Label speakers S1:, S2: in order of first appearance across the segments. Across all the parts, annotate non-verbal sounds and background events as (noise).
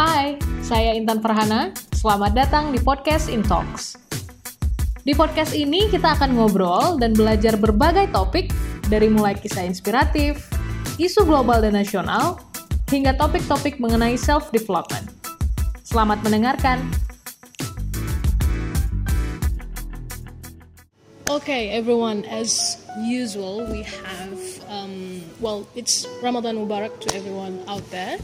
S1: Hai, saya Intan Farhana. Selamat datang di podcast In Talks. Di podcast ini kita akan ngobrol dan belajar berbagai topik dari mulai kisah inspiratif, isu global dan nasional, hingga topik-topik mengenai self-development. Selamat mendengarkan. Okay, everyone, as usual, we have, um, well, it's Ramadan Mubarak to everyone out there.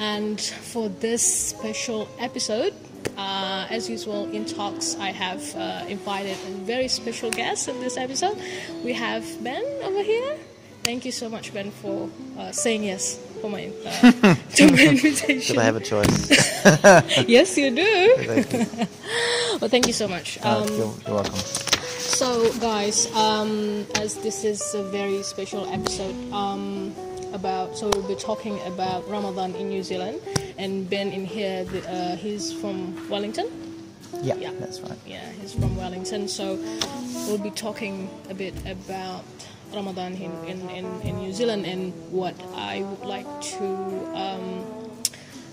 S1: And for this special episode, uh, as usual in talks, I have uh, invited a very special guest in this episode. We have Ben over here. Thank you so much, Ben, for uh, saying yes for my, uh, (laughs) to my invitation.
S2: Did I have a choice? (laughs)
S1: yes, you do.
S2: Thank you. (laughs)
S1: well, thank you so much.
S2: Uh,
S1: Um,
S2: you're, you're welcome.
S1: so, guys, um, as this is a very special episode um, about, so we'll be talking about Ramadan in New Zealand, and Ben in here, the, uh, he's from Wellington.
S2: Yeah,
S1: Yeah.
S2: that's right.
S1: Yeah, he's from Wellington. So we'll be talking a bit about Ramadan in, in, in, in New Zealand and what I would like to um,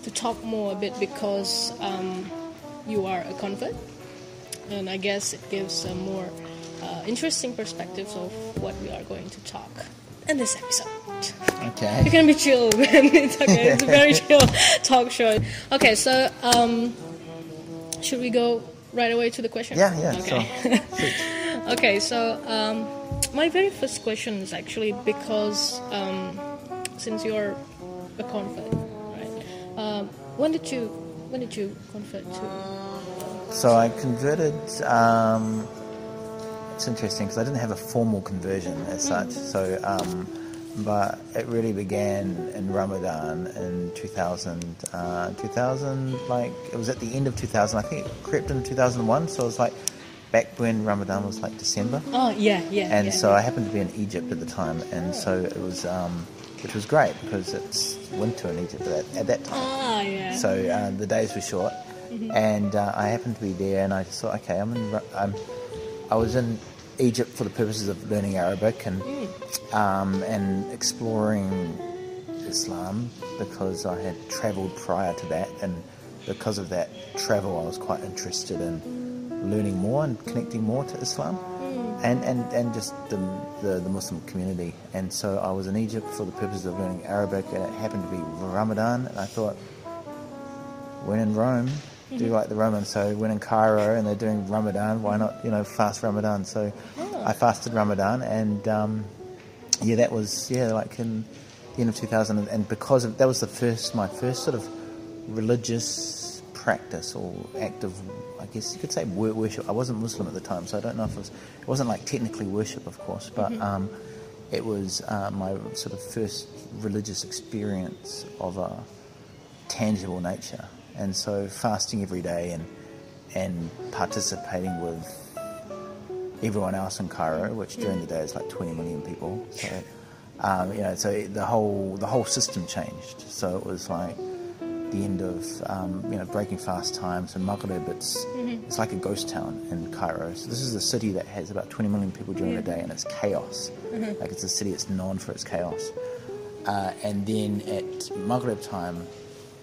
S1: to talk more a bit because um, you are a convert, and I guess it gives a more uh, interesting perspectives of what we are going to talk in this episode. You
S2: Okay.
S1: can be chill, (laughs) man. It's okay. It's a very (laughs) chill talk show. Okay, so um, should we go right away to the question?
S2: Yeah, yeah,
S1: Okay.
S2: sure. (laughs)
S1: Okay, so um, my very first question is actually because um, since you're a convert, right? Um, when did you when did you convert to?
S2: So I converted. Um, it's interesting because I didn't have a formal conversion as such. So, um, but it really began in Ramadan in 2000. Uh, 2000, like it was at the end of 2000. I think it crept into 2001. So it was like back when Ramadan was like December.
S1: Oh yeah, yeah.
S2: and
S1: yeah,
S2: so
S1: yeah.
S2: I happened to be in Egypt at the time, and so it was, um, which was great because it's winter in Egypt at that, at that time.
S1: Ah yeah.
S2: So uh, the days were short, and uh, I happened to be there, and I just thought, okay, I'm in, I'm, I was in Egypt for the purposes of learning Arabic and um, and exploring Islam because I had travelled prior to that, and because of that travel, I was quite interested in learning more and connecting more to Islam. And, and, and just the, the, the Muslim community. And so I was in Egypt for the purpose of learning Arabic, and it happened to be Ramadan. And I thought, when in Rome, do like the Romans. So when in Cairo and they're doing Ramadan, why not, you know, fast Ramadan? So I fasted Ramadan, and um, yeah, that was yeah, like in the end of 2000, and- and because of that was the first, my first sort of religious practice or act of, I guess you could say worship. I wasn't Muslim at the time, so I don't know if it was. It wasn't like technically worship, of course, but um, it was uh, my sort of first religious experience of a tangible nature. And so fasting every day and and participating with everyone else in Cairo, which during the day is like 20 million people. So um, you know, so the whole the whole system changed. So it was like the end of um, you know breaking fast times and Maghreb. It's it's like a ghost town in Cairo. So this is a city that has about 20 million people during the day, and it's chaos. Like it's a city that's known for its chaos. Uh, and then at Maghreb time,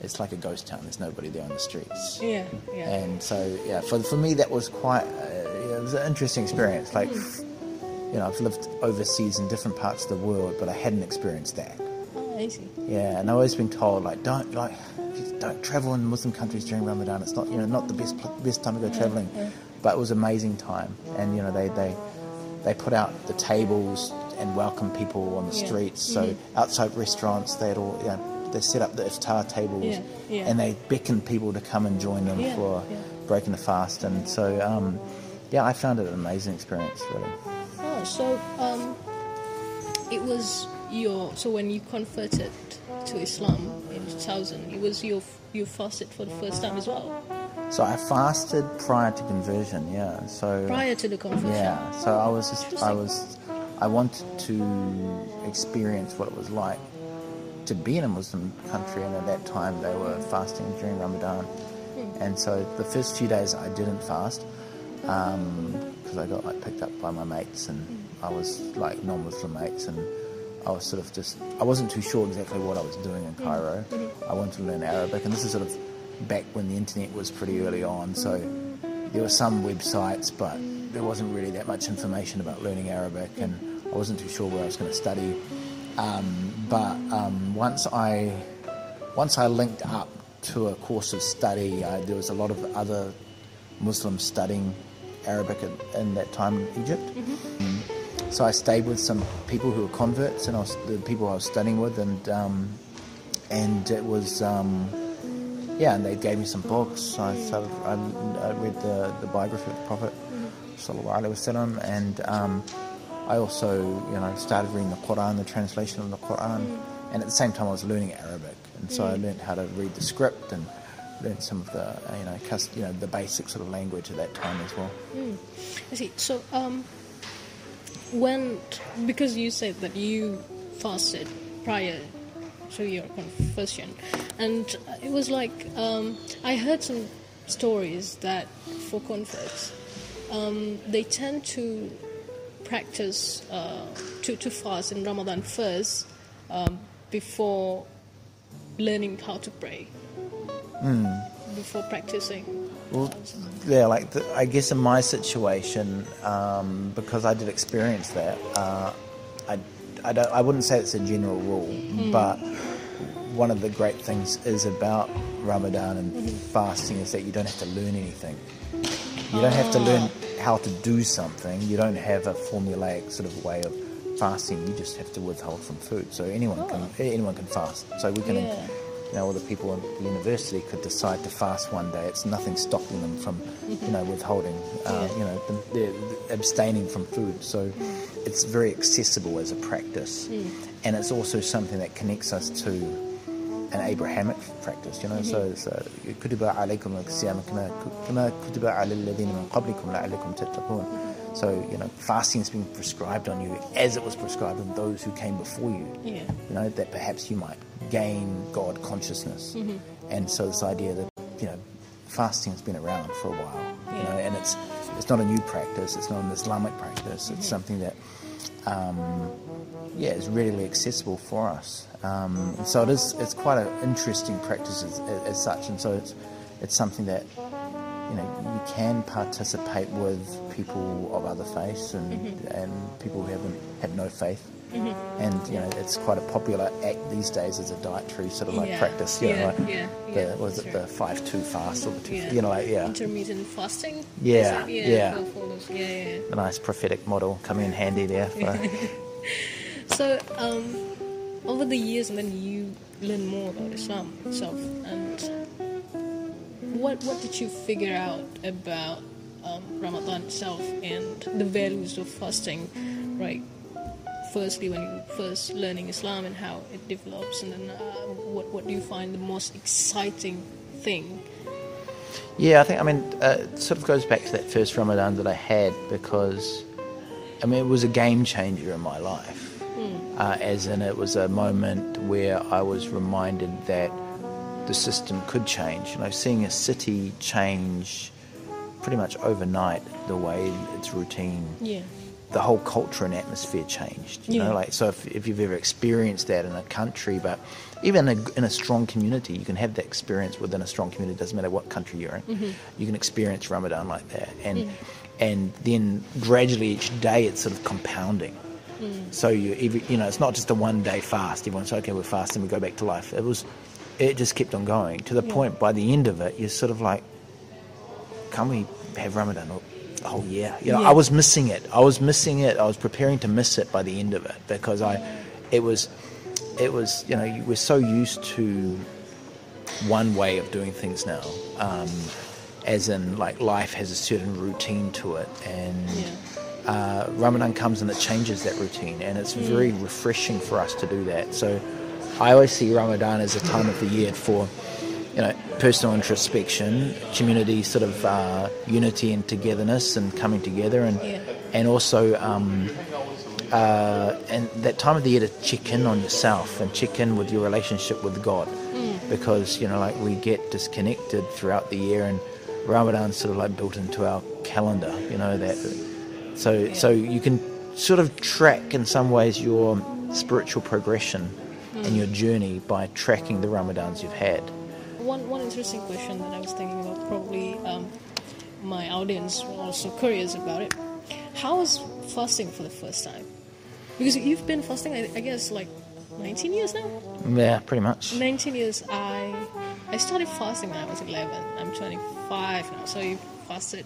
S2: it's like a ghost town. There's nobody there on the streets.
S1: yeah, yeah.
S2: And so, yeah, for, for me, that was quite, uh, it was an interesting experience. Like, you know, I've lived overseas in different parts of the world, but I hadn't experienced that.
S1: Oh, I see.
S2: Yeah, and I've always been told, like, don't, like, don't travel in Muslim countries during Ramadan. It's not, you know, not the best, best time to go traveling. But it was an amazing time. And, you know, they, they, they put out the tables and welcome people on the
S1: Yeah.
S2: streets. So outside restaurants, they'd all, you know, they set up the iftar tables
S1: Yeah, yeah.
S2: and they beckon people to come and join them
S1: Yeah,
S2: for breaking the fast. And so, um, yeah, I found it an amazing experience, really.
S1: Oh, so um, it was your so when you converted to Islam in 2000, it was your you fasted for the first time as well
S2: So I fasted prior to conversion, yeah. So
S1: prior to the conversion.
S2: Yeah, so I was just, I was, I wanted to experience what it was like to be in a Muslim country, and at that time they were fasting during Ramadan, and so the first few days I didn't fast um, because I got like picked up by my mates, and I was like non-Muslim mates, and I was sort of just, I wasn't too sure exactly what I was doing in Cairo. I wanted to learn Arabic, and this is sort of back when the internet was pretty early on. So there were some websites, but there wasn't really that much information about learning Arabic, and I wasn't too sure where I was going to study. Um, but um, once I once I linked up to a course of study, I, there was a lot of other Muslims studying Arabic in, in that time in Egypt. Mm-hmm. So I stayed with some people who were converts, and I was, the people I was studying with, and um, and it was um, yeah, and they gave me some books. I started, I, I read the, the biography of the Prophet, sallallahu alaihi wasallam, and um, I also you know started reading the Quran, the translation of the Quran, and at the same time I was learning Arabic, and so I learned how to read the script and learned some of the you know you know the basic sort of language at that time as well.
S1: I see. So, um, when because you said that you fasted prior to your confession, and it was like um, I heard some stories that for converts, um, they tend to practice uh, to to fast in Ramadan first um, before learning how to pray. Before practicing.
S2: Well, yeah, like the, I guess in my situation, um, because I did experience that, uh, I, I, don't, I wouldn't say it's a general rule, but one of the great things is about Ramadan and fasting is that you don't have to learn anything. You don't have to learn how to do something. You don't have a formulaic sort of way of fasting. You just have to withhold from food. So anyone can anyone can fast. So we can,
S1: Yeah.
S2: you know, all the people at the university could decide to fast one day. It's nothing stopping them from, you know, withholding, uh,
S1: Yeah.
S2: you know, they're abstaining from food. So it's very accessible as a practice, and it's also something that connects us to an Abrahamic practice, you know. So it's uh, كتب عليكم الصيام كما كما كتب على الذين من قبلكم لعلكم تتقون. So you know, fasting is being prescribed on you as it was prescribed on those who came before you.
S1: Yeah.
S2: You know that perhaps you might gain God consciousness, and so this idea that you know, fasting has been around for a while. You
S1: Yeah.
S2: know, and it's it's not a new practice. It's not an Islamic practice. It's something that um, yeah, is readily accessible for us. Um, so it is. It's quite an interesting practice as, as such, and so it's it's something that you know you can participate with people of other faiths and and people who haven't have no faith. And you know it's quite a popular act these days as a dietary sort of like
S1: Yeah.
S2: practice. You know,
S1: Yeah,
S2: like
S1: yeah,
S2: the,
S1: yeah,
S2: was
S1: that's
S2: it the five two fast or the two?
S1: Yeah.
S2: You know, like yeah,
S1: Intermittent fasting.
S2: Yeah, yeah.
S1: Yeah, yeah, yeah.
S2: a nice prophetic model coming in handy there. For, (laughs)
S1: So, um, over the years, and then you learn more about Islam itself, and what what did you figure out about um, Ramadan itself and the values of fasting, right? Firstly, when you first learning Islam and how it develops, and then uh, what what do you find the most exciting thing?
S2: Yeah, I think, I mean, uh, it sort of goes back to that first Ramadan that I had because, I mean, it was a game changer in my life. Uh, as in, it was a moment where I was reminded that the system could change. You know, seeing a city change pretty much overnight the way its routine
S1: Yeah.
S2: the whole culture and atmosphere changed. You
S1: Yeah.
S2: know, like so if, if you've ever experienced that in a country, but even in a, in a strong community, you can have that experience within a strong community. It Doesn't matter what country you're in,
S1: Mm-hmm.
S2: you can experience Ramadan like that, and
S1: Mm.
S2: and then gradually each day it's sort of compounding.
S1: Mm.
S2: So you every, you know it's not just a one day fast. Everyone's okay, we're fasting, we go back to life. It was, it just kept on going to the point by the end of it, you're sort of like, can we have Ramadan all- the whole year? You know,
S1: Yeah.
S2: I was missing it. I was missing it. I was preparing to miss it by the end of it because I, it was, it was. You know, you- we're so used to one way of doing things now, um, as in like life has a certain routine to it, and
S1: Yeah.
S2: Uh, Ramadan comes and it changes that routine, and it's very refreshing for us to do that. So, I always see Ramadan as a time of the year for, you know, personal introspection, community sort of uh, unity and togetherness, and coming together, and
S1: Yeah.
S2: and also. Um, uh, and that time of the year to check in on yourself and check in with your relationship with God, because you know, like we get disconnected throughout the year, and Ramadan's sort of like built into our calendar. You know that, so so you can sort of track in some ways your spiritual progression and your journey by tracking the Ramadans you've had.
S1: one one interesting question that I was thinking about. Probably um, my audience were also curious about it. How was fasting for the first time? Because you've been fasting, I, I guess, like 19 years now.
S2: Yeah, pretty much.
S1: 19 years. I I started fasting when I was 11. I'm 25 now, so you fasted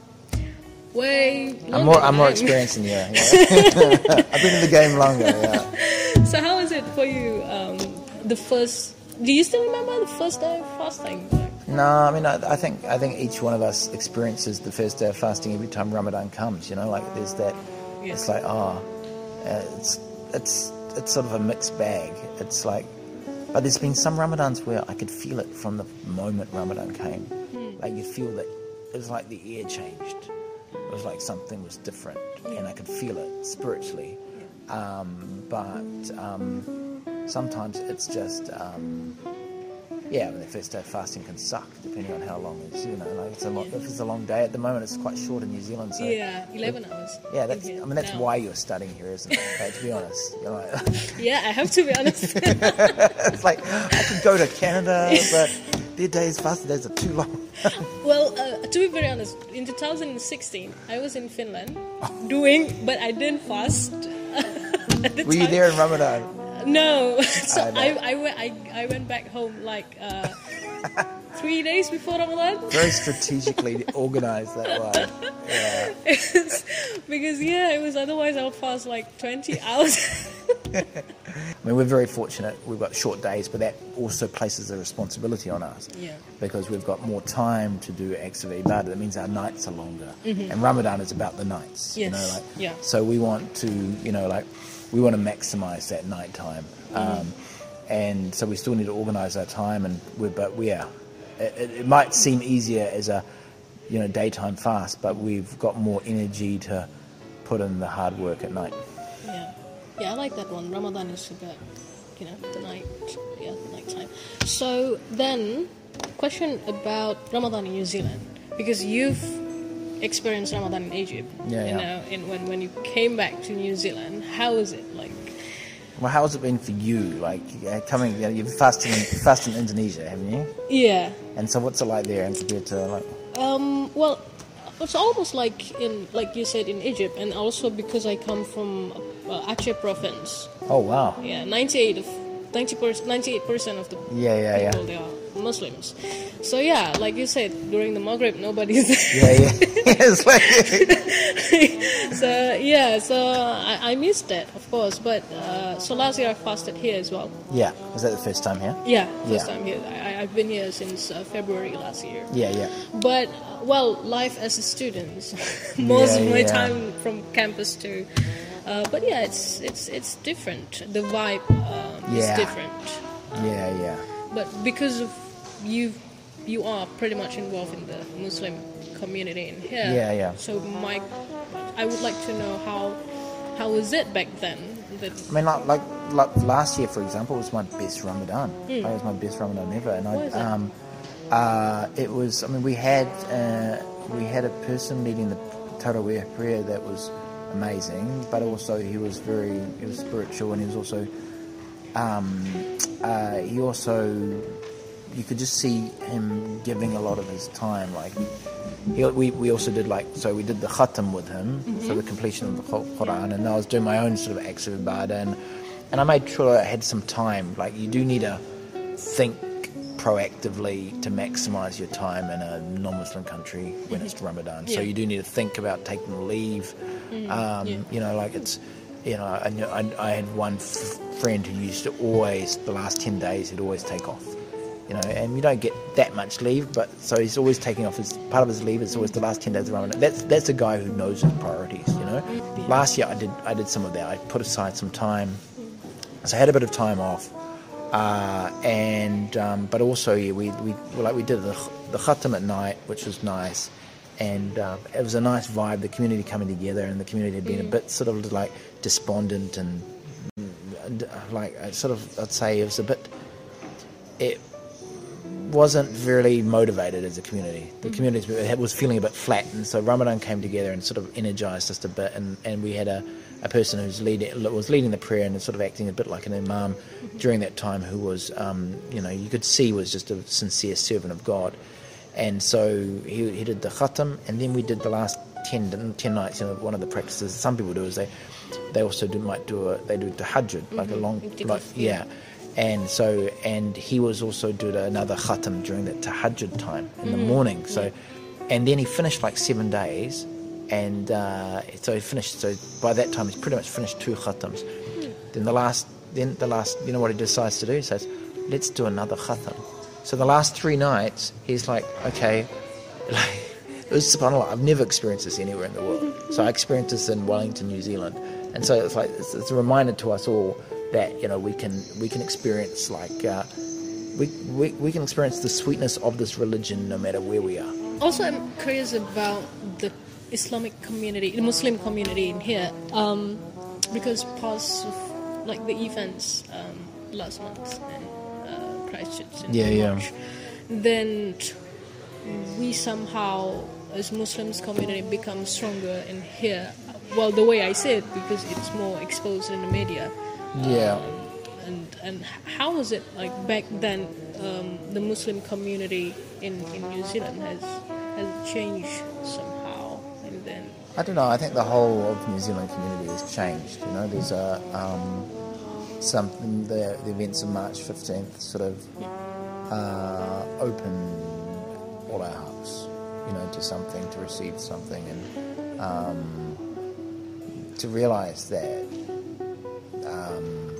S1: way.
S2: I'm more. I'm more experienced than you. Yeah. (laughs) I've been in the game longer. Yeah.
S1: So how was it for you? Um, the first. Do you still remember the first day of fasting?
S2: No, I mean, I, I think I think each one of us experiences the first day of fasting every time Ramadan comes. You know, like there's that.
S1: Yeah.
S2: It's like oh, uh, it's it's it's sort of a mixed bag. It's like, but there's been some Ramadans where I could feel it from the moment Ramadan came.
S1: Hmm.
S2: Like you feel that it was like the air changed. It was like something was different, and I could feel it spiritually. Um, but um, sometimes it's just. Um, yeah, the first day of fasting can suck depending on how long it's you know like it's a long, if it's a long day at the moment it's quite short in New Zealand so
S1: Yeah, 11 hours.
S2: yeah that's I mean that's
S1: now.
S2: why you're studying here isn't it like, to be honest like, (laughs)
S1: Yeah, I have to be honest. (laughs)
S2: it's like I could go to Canada (laughs) but their days fasting days are too long
S1: well, uh, to be very honest, in 2016, I was in Finland doing, but I didn't fast. (laughs) at the
S2: were you
S1: time.
S2: there in Ramadan
S1: No. (laughs) so
S2: I.
S1: I, I, went, I, I went back home like uh, three days before Ramadan.
S2: very (laughs) strategically organized that way yeah
S1: because, yeah, it was otherwise I would fast like 20 hours.
S2: I mean we're very fortunate we've got short days but that also places a responsibility on us
S1: Yeah.
S2: because we've got more time to do acts of ibadah. That means our nights are longer. And Ramadan is about the nights. You know,
S1: Mm-hmm. Yes,
S2: like,
S1: yeah.
S2: So we want to, you know, like, we want to maximize that night time.
S1: Mm-hmm.
S2: Um, and so we still need to organize our time. And we're, but we are. It, it, it might seem easier as a, you know, daytime fast, but we've got more energy to put in the hard work at night.
S1: Yeah, I like that one. Ramadan is about, you know, the night, yeah, the night time. So then, question about Ramadan in New Zealand because you've experienced Ramadan in Egypt.
S2: Yeah,
S1: You
S2: yeah.
S1: know, and when when you came back to New Zealand, how was it like?
S2: Well, how has it been for you? Like, uh, coming, you know, you've fasted in, fasted in Indonesia, haven't you?
S1: Yeah.
S2: And so what's it like there and compared to, like,
S1: Um, well, it's almost like in like you said in Egypt, and also because I come from uh, Aceh province.
S2: oh, wow.
S1: Yeah, ninety-eight of ninety percent, ninety-eight percent of the
S2: Yeah, yeah, yeah.
S1: they are Muslims. So yeah, like you said, during the Maghrib, nobody's there.
S2: Yeah, yeah. (laughs) like, (laughs)
S1: so yeah, so I, I missed that, of course. But uh, so last year I fasted here as well.
S2: yeah. Was that the first time here?
S1: Yeah, first
S2: Yeah.
S1: time here. I, I've been here since uh, February last year.
S2: Yeah, yeah.
S1: But well, life as a student, (laughs) most
S2: Yeah,
S1: of my
S2: yeah.
S1: time from campus to. Uh, but yeah, it's it's it's different. The vibe um, is
S2: Yeah.
S1: different.
S2: Yeah, yeah.
S1: But because of you, you are pretty much involved in the Muslim community in here.
S2: Yeah, yeah.
S1: So my, I would like to know how, how was it back then? That
S2: I mean, like, like, like last year, for example, was my best Ramadan. It was my best Ramadan ever, and
S1: Why
S2: I, um, uh, it was. I mean, we had uh, we had a person leading the Tarawih prayer that was amazing, but also he was very he was spiritual, and he was also um, uh, he also you could just see him giving a lot of his time. Like he, we we also did like so we did the khatam with him, so the completion of the Quran, and I was doing my own sort of acts of ibadah, and and I made sure I had some time. Like you do need to think proactively to maximize your time in a non-Muslim country when it's (laughs) Ramadan. So you do need to think about taking leave. Um,
S1: yeah.
S2: You know, like it's, you know, I, I, I had one f- friend who used to always, the last 10 days, he'd always take off. You know, and you don't get that much leave, but so he's always taking off his part of his leave It's always the last ten days of Ramadan. That's that's a guy who knows his priorities. You know, last year I did I did some of that. I put aside some time, so I had a bit of time off, uh, and um, but also yeah, we we like we did the the khatam at night, which was nice, and uh, it was a nice vibe. The community coming together, and the community had been a bit sort of like despondent and uh, like uh, sort of I'd say it was a bit it wasn't really motivated as a community. The community was feeling a bit flat, and so Ramadan came together and sort of energized us a bit, and, and we had a, a person who's leading was leading the prayer and sort of acting a bit like an imam during that time, who was um, you know you could see was just a sincere servant of God, and so he, he did the khatam, and then we did the last 10, 10 nights. You know, one of the practices some people do is they they also do might do a they do tahajjud like a long like yeah. And so, and he was also doing another khatam during that tahajjud time in the morning. So, and then he finished like seven days, and uh, so he finished. So by that time, he's pretty much finished two khatams. Then the last, then the last, you know what he decides to do? He says, "Let's do another khatam." So the last three nights, he's like, "Okay." (laughs) Like, it was subhanAllah, I've never experienced this anywhere in the world. So I experienced this in Wellington, New Zealand, and so it's like it's, it's a reminder to us all that you know we can we can experience like uh, we, we we can experience the sweetness of this religion no matter where we are.
S1: Also, I'm curious about the Islamic community, the Muslim community in here, um, because because of like the events um, last month in uh, Christchurch in
S2: Yeah, yeah.
S1: March, then we somehow as Muslims community become stronger in here. Well, the way I say it, because it's more exposed in the media.
S2: Yeah.
S1: Um, and and how was it like back then? Um, the Muslim community in, in New Zealand has has changed somehow, and
S2: I don't know. I think the whole of New Zealand community has changed. You know, there's a um, some the, the events of March fifteenth sort of uh, open all our hearts, you know, to something, to receive something, and um, to realise that um,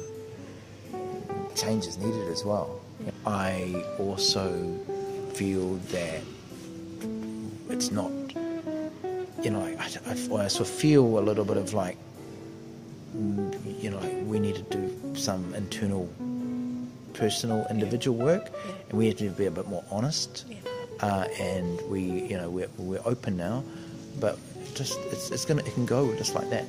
S2: change is needed as well. I also feel that it's not you know, I, I, I sort of feel a little bit of like, mm, you know, like we need to do some internal, personal, individual work, and we have to be a bit more honest. Uh, and we, you know, we're, we're open now, but just it's, it's gonna it can go just like that.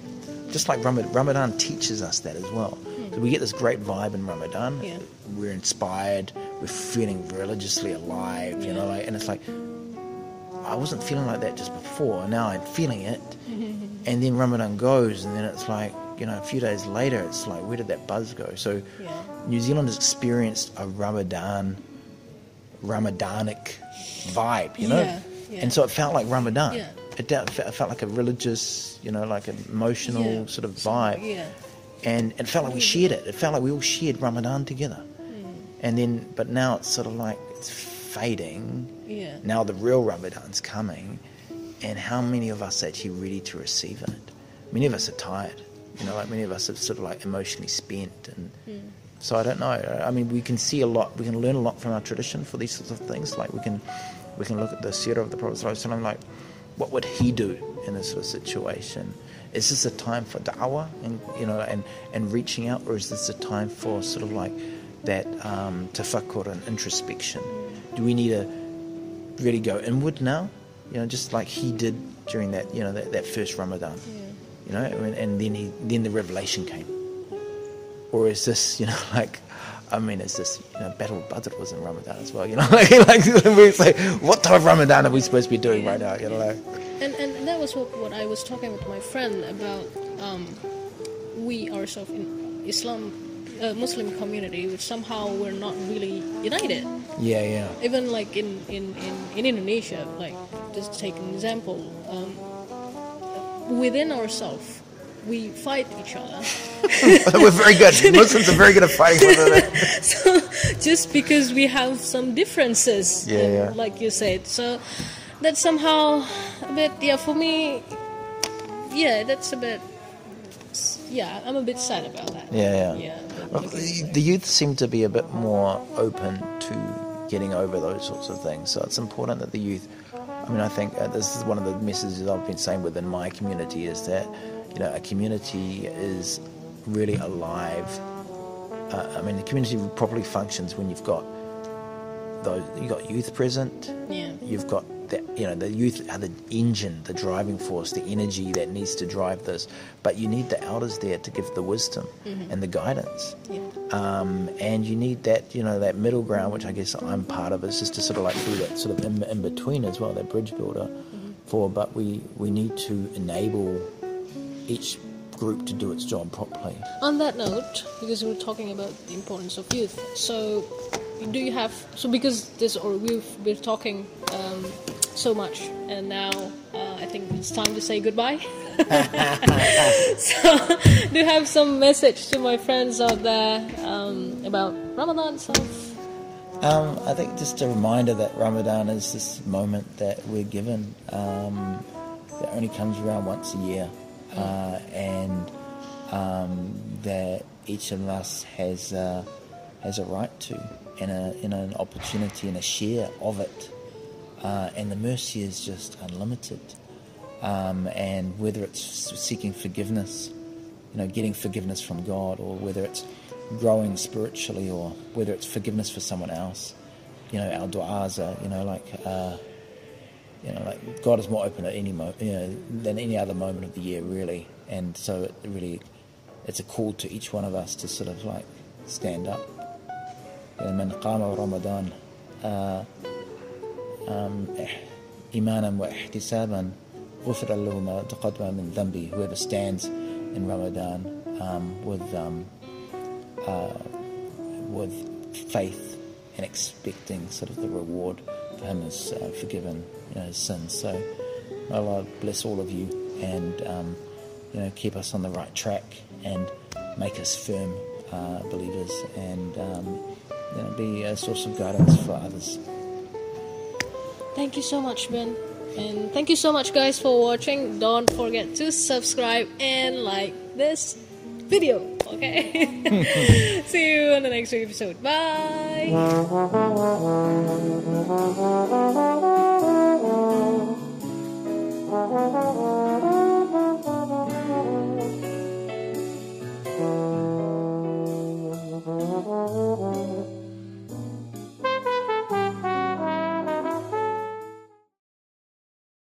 S2: Just like Ramadan, Ramadan teaches us that as well. So we get this great vibe in Ramadan.
S1: Yeah.
S2: We're inspired. We're feeling religiously alive. You know, like, and it's like I wasn't feeling like that just before. Now I'm feeling it. (laughs) and then Ramadan goes, and then it's like, you know, a few days later, it's like, where did that buzz go? So
S1: Yeah.
S2: New Zealand has experienced a Ramadan, Ramadanic vibe, you know?
S1: Yeah, yeah.
S2: And so it felt like Ramadan. It, it felt like a religious, you know, like an emotional sort of vibe. And it felt like we shared it. It felt like we all shared Ramadan together.
S1: Hmm.
S2: And then, but now it's sort of like it's fading
S1: yeah,
S2: now the real Ramadan's coming, and how many of us are actually ready to receive it? Many of us are tired, you know, like many of us are sort of like emotionally spent, and so I don't know. I mean, we can see a lot, we can learn a lot from our tradition for these sorts of things. Like we can, we can look at the seerah of the Prophet Sallallahu like what would he do in this sort of situation? Is this a time for da'wah and you know and, and reaching out, or is this a time for sort of like that um, tafakkur and introspection? Do we need to really go inward now? You know, just like he did during that you know that, that first Ramadan. You know, and, and then he then the revelation came. Or is this you know (laughs) like I mean, is this you know Battle of Badr was in Ramadan as well? You know, (laughs) like, like (laughs) we say, what type of Ramadan are we supposed to be doing right now? You know, like,
S1: and and that was what, what I was talking with my friend about. Um, we ourselves in Islam, uh, Muslim community, which somehow we're not really united.
S2: yeah, yeah.
S1: Even like in in, in, in Indonesia, like just take an example, um, within ourselves, we fight each other. (laughs)
S2: We're very good. (laughs) Muslims are very good at fighting with other. (laughs)
S1: so just because we have some differences,
S2: Yeah,
S1: and
S2: yeah.
S1: like you said, so that's somehow a bit. Yeah, for me, yeah, that's a bit. Yeah, I'm a bit sad about that.
S2: Yeah, yeah.
S1: Yeah.
S2: The youth seem to be a bit more open to getting over those sorts of things. So it's important that the youth. I mean, I think uh, this is one of the messages I've been saying within my community is that you know a community is really alive. Uh, I mean, the community properly functions when you've got those. You've got youth present.
S1: Yeah.
S2: You've got the, you know the youth are the engine, the driving force, the energy that needs to drive this. But you need the elders there to give the wisdom and the guidance.
S1: Yeah.
S2: Um, and you need that you know that middle ground, which I guess I'm part of, is just to sort of like do that sort of in, in between as well, that bridge builder. For but we we need to enable each group to do its job properly.
S1: On that note, because we're talking about the importance of youth, so do you have so because this or we've been talking um, so much, and now uh, I think it's time to say goodbye. (laughs) so, do you have some message to my friends out there um, about Ramadan stuff?
S2: Um, I think just a reminder that Ramadan is this moment that we're given um, that only comes around once a year, uh, and um, that each of us has uh, has a right to and, a, and an opportunity and a share of it Uh, and the mercy is just unlimited. Um, and whether it's seeking forgiveness, you know, getting forgiveness from God, or whether it's growing spiritually, or whether it's forgiveness for someone else, you know, our du'as are, you know, like, uh, you know, like God is more open at any mo- you know, than any other moment of the year, really. And so it really, it's a call to each one of us to sort of like stand up. من قام رمضان إيمانا واحتسابا غفر له ما تقدم من ذنبه whoever stands in Ramadan um, with um, uh, with faith and expecting sort of the reward for him is uh, forgiven you know, his sins so may Allah bless all of you and um, you know keep us on the right track and make us firm uh, believers and um, you know, be a source of guidance for others.
S1: Thank you so much, Ben. And thank you so much, guys, for watching. Don't forget to subscribe and like this video. Okay? (laughs) See you in the next episode. Bye.